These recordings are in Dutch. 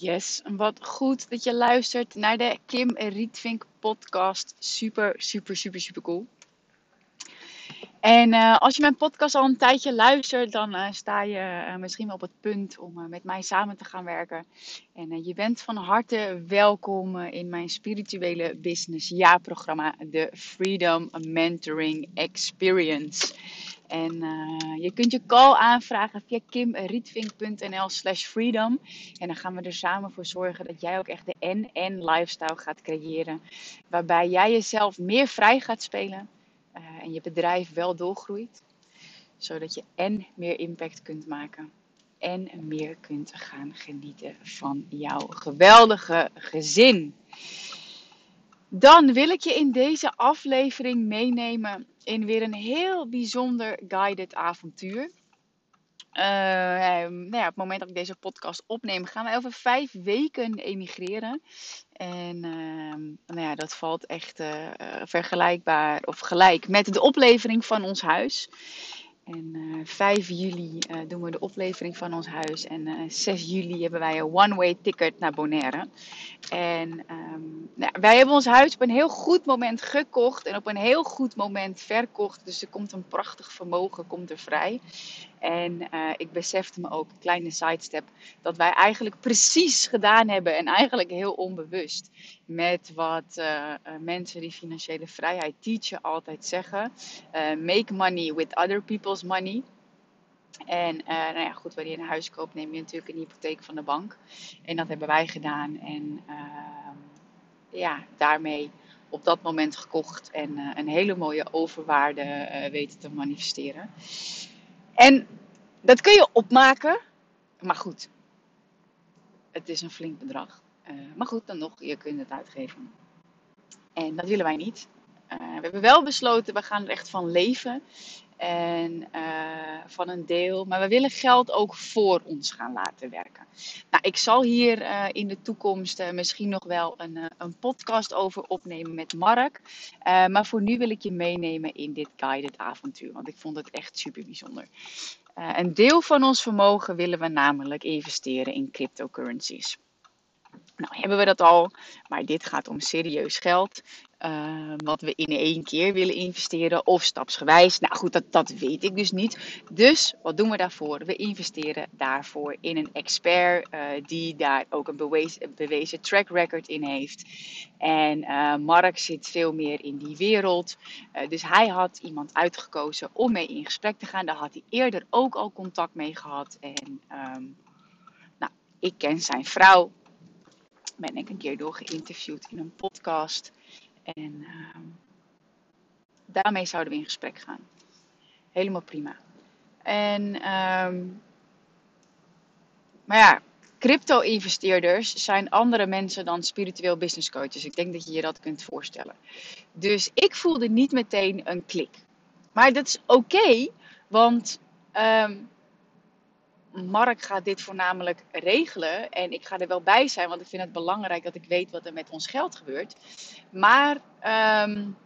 Yes, wat goed dat je luistert naar de Kim Rietvink podcast. Super, super, super, super cool. En uh, als je mijn podcast al een tijdje luistert, dan uh, sta je uh, misschien wel op het punt om met mij samen te gaan werken. En je bent van harte welkom in mijn spirituele business jaarprogramma, de Freedom Mentoring Experience. En uh, je kunt je call aanvragen via kimrietvink.nl slash freedom. En dan gaan we er samen voor zorgen dat jij ook echt de en-en lifestyle gaat creëren. Waarbij jij jezelf meer vrij gaat spelen uh, en je bedrijf wel doorgroeit. Zodat je en meer impact kunt maken en meer kunt gaan genieten van jouw geweldige gezin. Dan wil ik je in deze aflevering meenemen in weer een heel bijzonder guided avontuur. Uh, nou ja, op het moment dat ik deze podcast opneem, gaan we over vijf weken emigreren. En uh, nou ja, dat valt echt uh, vergelijkbaar of gelijk met de oplevering van ons huis. En uh, 5 juli uh, doen we de oplevering van ons huis. En uh, 6 juli hebben wij een one-way ticket naar Bonaire. En um, nou, wij hebben ons huis op een heel goed moment gekocht. En op een heel goed moment verkocht. Dus er komt een prachtig vermogen komt er vrij. En uh, ik besefte me ook, kleine sidestep, dat wij eigenlijk precies gedaan hebben. En eigenlijk heel onbewust. Met wat uh, mensen die financiële vrijheid teachen altijd zeggen. Make money with other people's money. En nou ja, goed, wanneer je een huis koopt, neem je natuurlijk een hypotheek van de bank. En dat hebben wij gedaan. En ehm, ja, daarmee op dat moment gekocht. En een hele mooie overwaarde weten te manifesteren. En dat kun je opmaken. Maar goed, het is een flink bedrag. Uh, maar goed, dan nog, je kunt het uitgeven. En dat willen wij niet. Uh, we hebben wel besloten, we gaan er echt van leven. En uh, van een deel. Maar we willen geld ook voor ons gaan laten werken. Nou, ik zal hier uh, in de toekomst misschien nog wel een, een, podcast over opnemen met Mark. maar voor nu wil ik je meenemen in dit guided avontuur. Want ik vond het echt super bijzonder. een deel van ons vermogen willen we namelijk investeren in cryptocurrencies. Nou, hebben we dat al, maar dit gaat om serieus geld. Uh, wat we in één keer willen investeren of stapsgewijs. Nou goed, dat, dat weet ik dus niet. Dus wat doen we daarvoor? We investeren daarvoor in een expert uh, die daar ook een bewezen, track record in heeft. En uh, Mark zit veel meer in die wereld. dus hij had iemand uitgekozen om mee in gesprek te gaan. Daar had hij eerder ook al contact mee gehad. En um, nou, ik ken zijn vrouw ben ik een keer door geïnterviewd in een podcast. En uh, daarmee zouden we in gesprek gaan. Helemaal prima. En, um, maar ja, crypto-investeerders zijn andere mensen dan spiritueel business coaches. Ik denk dat je je dat kunt voorstellen. Dus ik voelde niet meteen een klik. Maar dat is oké, want um, Mark gaat dit voornamelijk regelen. En ik ga er wel bij zijn, want ik vind het belangrijk dat ik weet wat er met ons geld gebeurt. Maar um,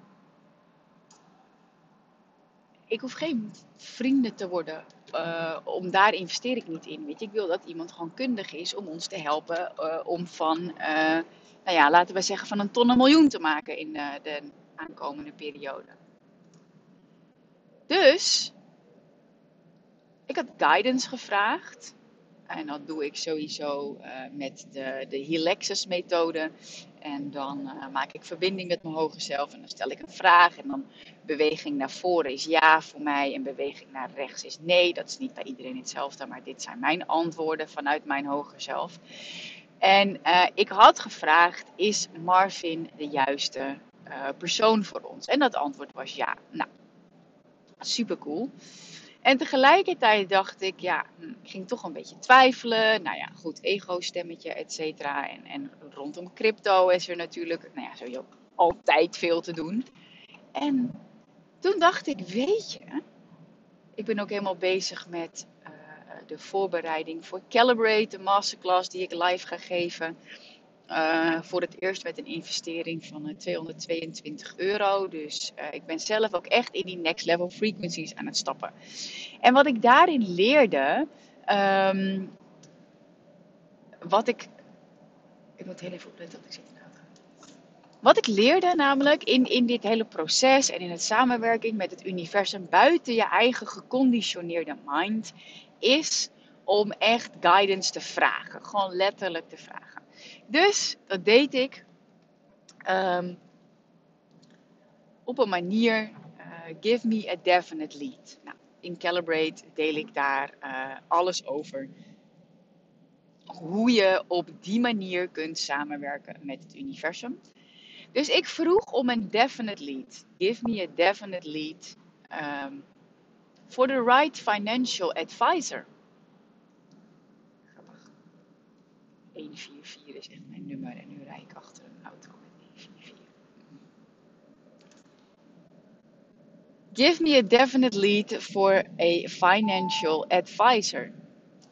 ik hoef geen vrienden te worden. Uh, om daar investeer ik niet in. Weet je, ik wil dat iemand gewoon kundig is om ons te helpen uh, om van, uh, nou ja, laten we zeggen, van een ton een miljoen te maken in de aankomende periode. Dus ik had guidance gevraagd. En dat doe ik sowieso uh, met de, de Hilexus methode. En dan uh, maak ik verbinding met mijn hoger zelf. En dan stel ik een vraag. En dan beweging naar voren is ja voor mij. En beweging naar rechts is nee. Dat is niet bij iedereen hetzelfde. Maar dit zijn mijn antwoorden vanuit mijn hoger zelf. En uh, ik had gevraagd: is Marvin de juiste persoon voor ons? En dat antwoord was ja. Nou, super cool. En tegelijkertijd dacht ik, ja, hm, ik ging toch een beetje twijfelen. Nou ja, goed, ego-stemmetje, et cetera. En, en rondom crypto is er natuurlijk, nou ja, sowieso altijd veel te doen. En toen dacht ik, weet je, ik ben ook helemaal bezig met uh, de voorbereiding voor Calibrate, de masterclass die ik live ga geven. Uh, voor het eerst met een investering van uh, 222 euro. Dus uh, ik ben zelf ook echt in die next level frequencies aan het stappen. En wat ik daarin leerde, um, wat ik Ik moet heel even opletten, want ik zit de auto. Wat ik leerde namelijk in, in dit hele proces en in het samenwerking met het universum buiten je eigen geconditioneerde mind, is om echt guidance te vragen. Gewoon letterlijk te vragen. Dus dat deed ik um, op een manier, uh, give me a definite lead. Nou, in Calibrate deel ik daar uh, alles over. Hoe je op die manier kunt samenwerken met het universum. Dus ik vroeg om een definite lead. Give me a definite lead um, for the right financial advisor. 144 is echt mijn nummer en nu rijd ik achter een auto met 144. Give me a definite lead for a financial advisor.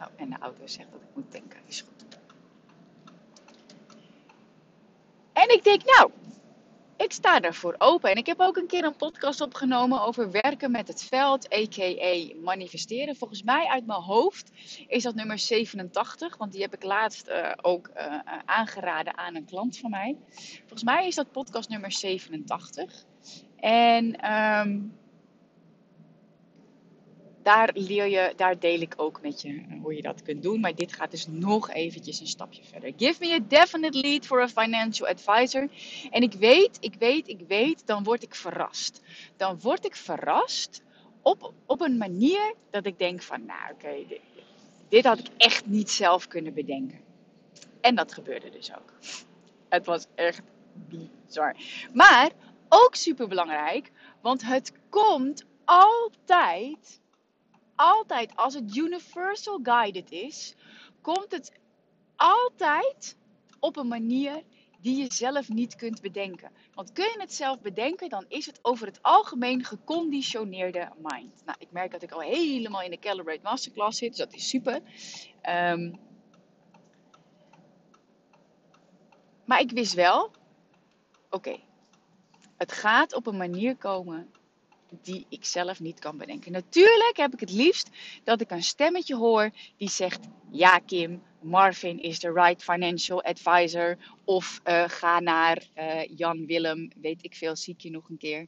Oh, en de auto zegt dat ik moet denken. Is goed. En ik denk, nou, ik sta daarvoor open. En ik heb ook een keer een podcast opgenomen over werken met het veld, a.k.a. manifesteren. Volgens mij uit mijn hoofd is dat nummer 87, want die heb ik laatst uh, ook uh, aangeraden aan een klant van mij. Volgens mij is dat podcast nummer 87. En um, daar leer je, daar deel ik ook met je eh, hoe je dat kunt doen. Maar dit gaat dus nog eventjes een stapje verder. Give me a definite lead for a financial advisor. En ik weet, ik weet, ik weet, dan word ik verrast. Dan word ik verrast op, op een manier dat ik denk van, nou oké, dit, dit had ik echt niet zelf kunnen bedenken. En dat gebeurde dus ook. Het was echt bizar. Maar ook super belangrijk, want het komt altijd altijd, als het universal guided is, komt het altijd op een manier die je zelf niet kunt bedenken. Want kun je het zelf bedenken, dan is het over het algemeen geconditioneerde mind. Nou, ik merk dat ik al helemaal in de Calibrate Masterclass zit, dus dat is super. Um, maar ik wist wel, oké, het gaat op een manier komen die ik zelf niet kan bedenken. Natuurlijk heb ik het liefst dat ik een stemmetje hoor die zegt: Ja, Kim, Marvin is de right financial advisor. Of uh, ga naar uh, Jan Willem, weet ik veel, zie je nog een keer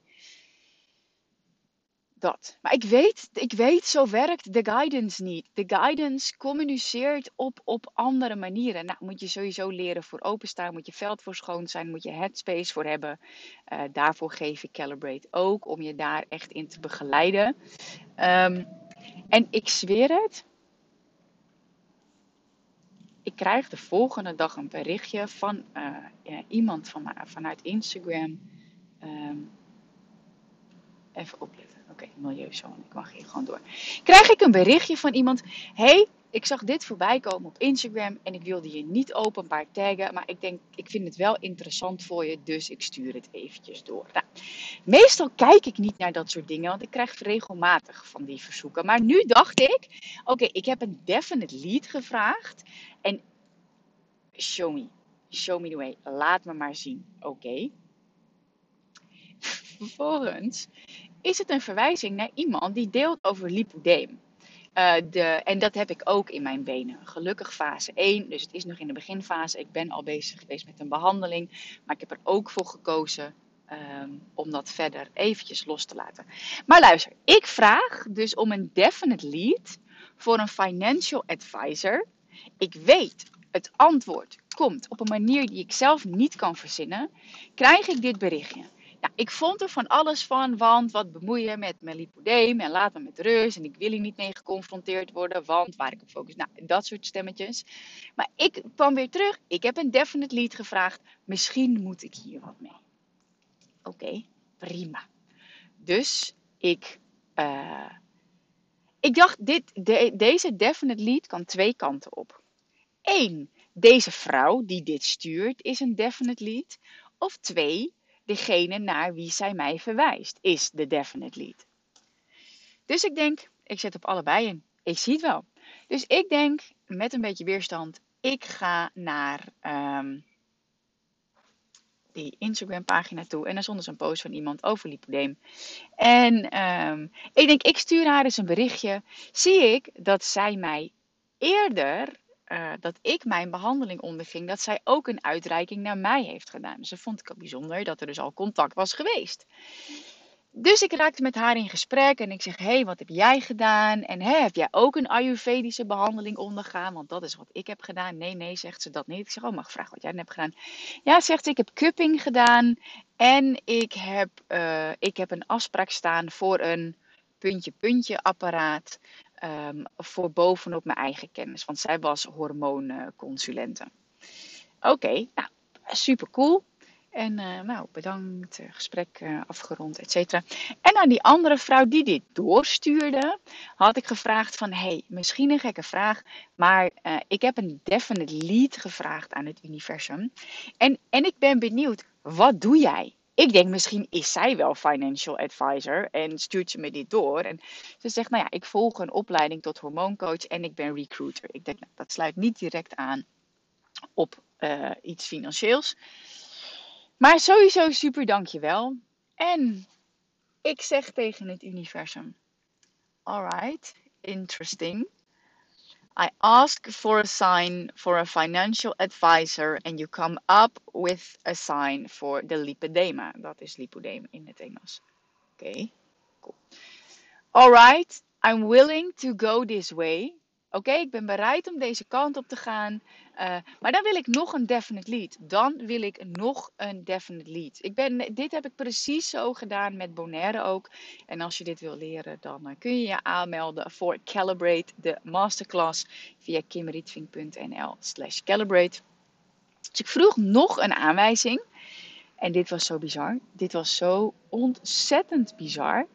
dat. Maar ik weet, ik weet, zo werkt de guidance niet. De guidance communiceert op, op andere manieren. Nou, moet je sowieso leren voor openstaan, moet je veld voor schoon zijn, moet je headspace voor hebben. Uh, daarvoor geef ik Calibrate ook, om je daar echt in te begeleiden. Um, en ik zweer het, ik krijg de volgende dag een berichtje van ja, iemand van, vanuit Instagram. Um, even opletten. Oké, okay, milieuzone. Ik mag hier gewoon door. Krijg ik een berichtje van iemand. hey, ik zag dit voorbij komen op Instagram en ik wilde je niet openbaar taggen, maar ik denk, ik vind het wel interessant voor je, dus ik stuur het eventjes door. Nou, meestal kijk ik niet naar dat soort dingen, want ik krijg regelmatig van die verzoeken. Maar nu dacht ik, oké, ik heb een definite lead gevraagd en show me, show me the way, laat me maar zien. Oké. Vervolgens is het een verwijzing naar iemand die deelt over lipodeem. Uh, de, en dat heb ik ook in mijn benen. Gelukkig fase 1, dus het is nog in de beginfase. Ik ben al bezig geweest met een behandeling, maar ik heb er ook voor gekozen um, om dat verder eventjes los te laten. Maar luister, ik vraag dus om een definite lead voor een financial advisor. Ik weet, het antwoord komt op een manier die ik zelf niet kan verzinnen. Krijg ik dit berichtje? Ik vond er van alles van, want wat bemoeien met mijn lipodeem en laat me met rust en ik wil hier niet mee geconfronteerd worden, want waar ik op focus, nou, dat soort stemmetjes. Maar ik kwam weer terug, ik heb een definite lead gevraagd, misschien moet ik hier wat mee. Oké, prima. Dus ik, uh, ik dacht, dit, de, deze definite lead kan twee kanten op. Eén, deze vrouw die dit stuurt is een definite lead. Of twee, degene naar wie zij mij verwijst, is de definite lead. Dus ik denk, ik zet op allebei in. Ik zie het wel. Dus ik denk, met een beetje weerstand, ik ga naar um, die Instagram pagina toe. En dan dus een post van iemand over lipodeem. En um, ik denk, ik stuur haar eens een berichtje. Zie ik dat zij mij eerder eh, dat ik mijn behandeling onderging, dat zij ook een uitreiking naar mij heeft gedaan. Dus dat vond ik al bijzonder dat er dus al contact was geweest. Dus ik raakte met haar in gesprek en ik zeg: Hé, hey, wat heb jij gedaan? En hè, heb jij ook een Ayurvedische behandeling ondergaan? Want dat is wat ik heb gedaan. Nee, nee, zegt ze dat niet. Ik zeg: Oh, mag ik vragen wat jij hebt gedaan? Ja, zegt ze: Ik heb cupping gedaan en ik heb, uh, ik heb een afspraak staan voor een puntje-puntje apparaat. Um, voor bovenop mijn eigen kennis. Want zij was hormoonconsulente. Oké, okay, nou, super cool. En uh, nou, bedankt, uh, gesprek uh, afgerond, et cetera. En aan die andere vrouw die dit doorstuurde, had ik gevraagd van... hey, misschien een gekke vraag, maar ik heb een definite lead gevraagd aan het universum. En, en ik ben benieuwd, wat doe jij? Ik denk, misschien is zij wel financial advisor en stuurt ze me dit door. En ze zegt, nou ja, ik volg een opleiding tot hormooncoach en ik ben recruiter. Ik denk, nou, dat sluit niet direct aan op iets financieels. Maar sowieso super dankjewel. En ik zeg tegen het universum: Alright, interesting. I ask for a sign for a financial advisor and you come up with a sign for the lipedema. Dat is lipodema in het Engels. Oké, okay, cool. Alright, I'm willing to go this way. Oké, ik ben bereid om deze kant op te gaan. Uh, maar dan wil ik nog een definite lead. Dan wil ik nog een definite lead. Ik ben, dit heb ik precies zo gedaan met Bonaire ook. En als je dit wil leren, dan uh, kun je je aanmelden voor Calibrate, de masterclass, via kimrietving.nl slash calibrate. Dus ik vroeg nog een aanwijzing. En dit was zo bizar. Dit was zo ontzettend bizar.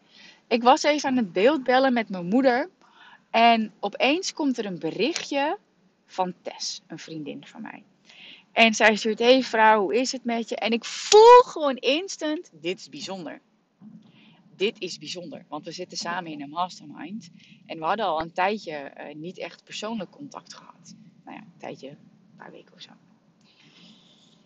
Ik was even aan het beeldbellen met mijn moeder. En opeens komt er een berichtje van Tess, een vriendin van mij. En zij stuurt: Hey vrouw, hoe is het met je? En ik voel gewoon instant: dit is bijzonder. Dit is bijzonder, want we zitten samen in een mastermind. En we hadden al een tijdje uh, niet echt persoonlijk contact gehad. Nou ja, een tijdje, een paar weken of zo.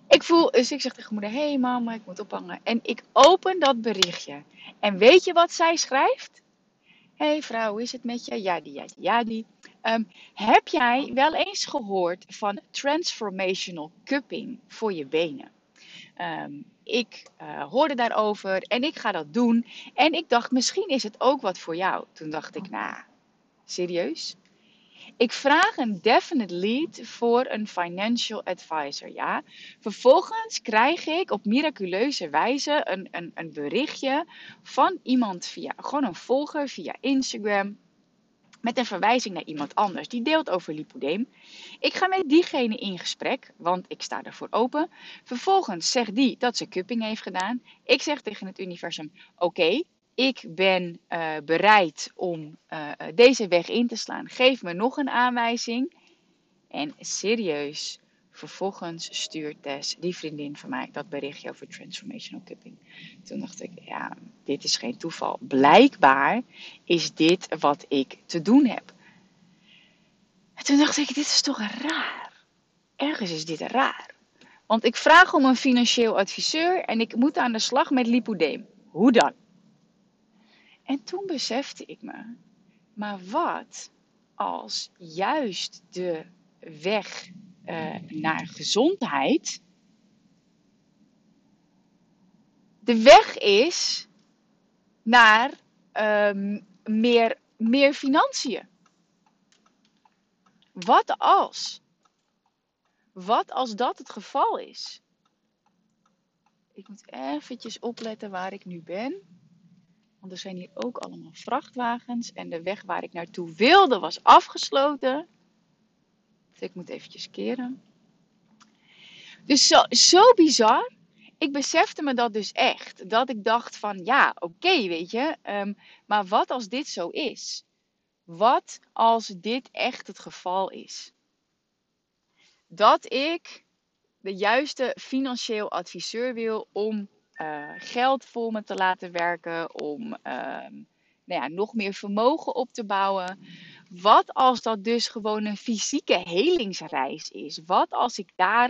Ik voel, dus ik zeg tegen moeder: Hey mama, ik moet ophangen. En ik open dat berichtje. En weet je wat zij schrijft? Hey vrouw, hoe is het met je? Ja, die, ja, die, ja, die. Um, heb jij wel eens gehoord van transformational cupping voor je benen? Um, ik uh, hoorde daarover en ik ga dat doen. En ik dacht, misschien is het ook wat voor jou. Toen dacht ik, nou, serieus? Ik vraag een definite lead voor een financial advisor. Ja? Vervolgens krijg ik op miraculeuze wijze een, een, een berichtje van iemand via, gewoon een volger via Instagram. Met een verwijzing naar iemand anders die deelt over lipodeem. Ik ga met diegene in gesprek, want ik sta ervoor open. Vervolgens zegt die dat ze cupping heeft gedaan. Ik zeg tegen het universum: Oké, ik ben uh, bereid om uh, deze weg in te slaan. Geef me nog een aanwijzing. En serieus, vervolgens stuurt Tess, die vriendin van mij, dat berichtje over transformational cupping. Toen dacht ik, ja, dit is geen toeval. Blijkbaar is dit wat ik te doen heb. En toen dacht ik, dit is toch raar. Ergens is dit raar. Want ik vraag om een financieel adviseur en ik moet aan de slag met lipodeem. Hoe dan? En toen besefte ik me, maar wat als juist de weg uh, naar gezondheid de weg is naar um, meer, meer financiën? Wat als? Wat als dat het geval is? Ik moet eventjes opletten waar ik nu ben. Want er zijn hier ook allemaal vrachtwagens. En de weg waar ik naartoe wilde was afgesloten. Dus ik moet eventjes keren. Dus zo, zo bizar. Ik besefte me dat dus echt. Dat ik dacht van ja, oké, weet je. Um, maar wat als dit zo is? Wat als dit echt het geval is? Dat ik de juiste financieel adviseur wil om uh, geld voor me te laten werken, om uh, nou ja, nog meer vermogen op te bouwen. Wat als dat dus gewoon een fysieke helingsreis is? Wat als ik daar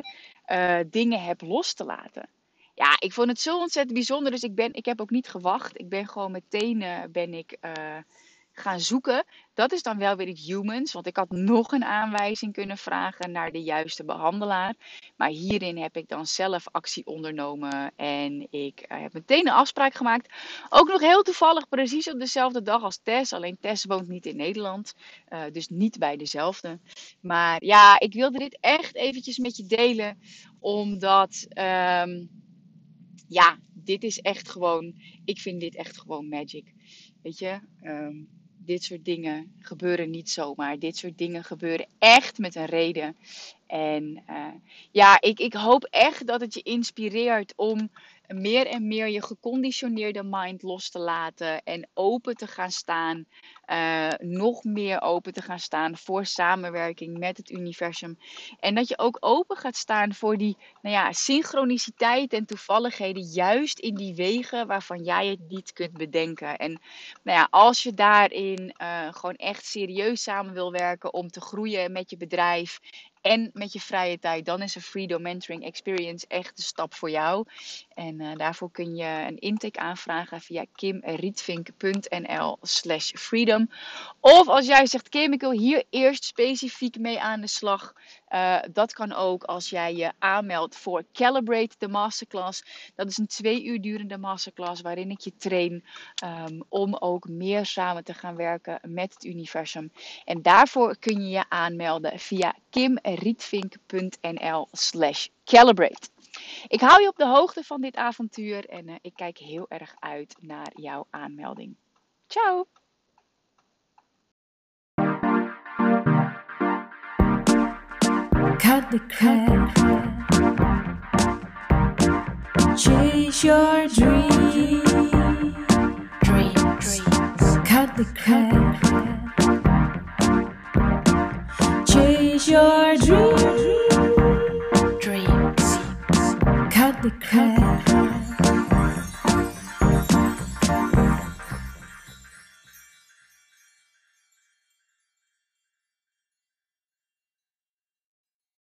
uh, dingen heb los te laten? Ja, ik vond het zo ontzettend bijzonder. Dus ik, ben, ik heb ook niet gewacht. Ik ben gewoon meteen ben ik, gaan zoeken. Dat is dan wel weer het humans, want ik had nog een aanwijzing kunnen vragen naar de juiste behandelaar. Maar hierin heb ik dan zelf actie ondernomen en ik eh, heb meteen een afspraak gemaakt. Ook nog heel toevallig, precies op dezelfde dag als Tess. Alleen Tess woont niet in Nederland, uh, dus niet bij dezelfde. Maar ja, ik wilde dit echt eventjes met je delen, omdat. Um, ja, dit is echt gewoon, ik vind dit echt gewoon magic. Weet je, um, dit soort dingen gebeuren niet zomaar. Dit soort dingen gebeuren echt met een reden. En uh, ja, ik, ik hoop echt dat het je inspireert om meer en meer je geconditioneerde mind los te laten en open te gaan staan, uh, nog meer open te gaan staan voor samenwerking met het universum. En dat je ook open gaat staan voor die nou ja, synchroniciteit en toevalligheden, juist in die wegen waarvan jij het niet kunt bedenken. En nou ja, als je daarin uh, gewoon echt serieus samen wil werken om te groeien met je bedrijf en met je vrije tijd, dan is een Freedom Mentoring Experience echt de stap voor jou. En uh, daarvoor kun je een intake aanvragen via kimrietvink.nl slash freedom. Of als jij zegt, Kim, ik wil hier eerst specifiek mee aan de slag. Uh, dat kan ook als jij je aanmeldt voor Calibrate, de masterclass. Dat is een twee uur durende masterclass waarin ik je train um, om ook meer samen te gaan werken met het universum. En daarvoor kun je je aanmelden via kimrietvink.nl slash calibrate. Ik hou je op de hoogte van dit avontuur en uh, ik kijk heel erg uit naar jouw aanmelding. Ciao! Cut the crap. Chase your dreams. Dreams. Cut the crap.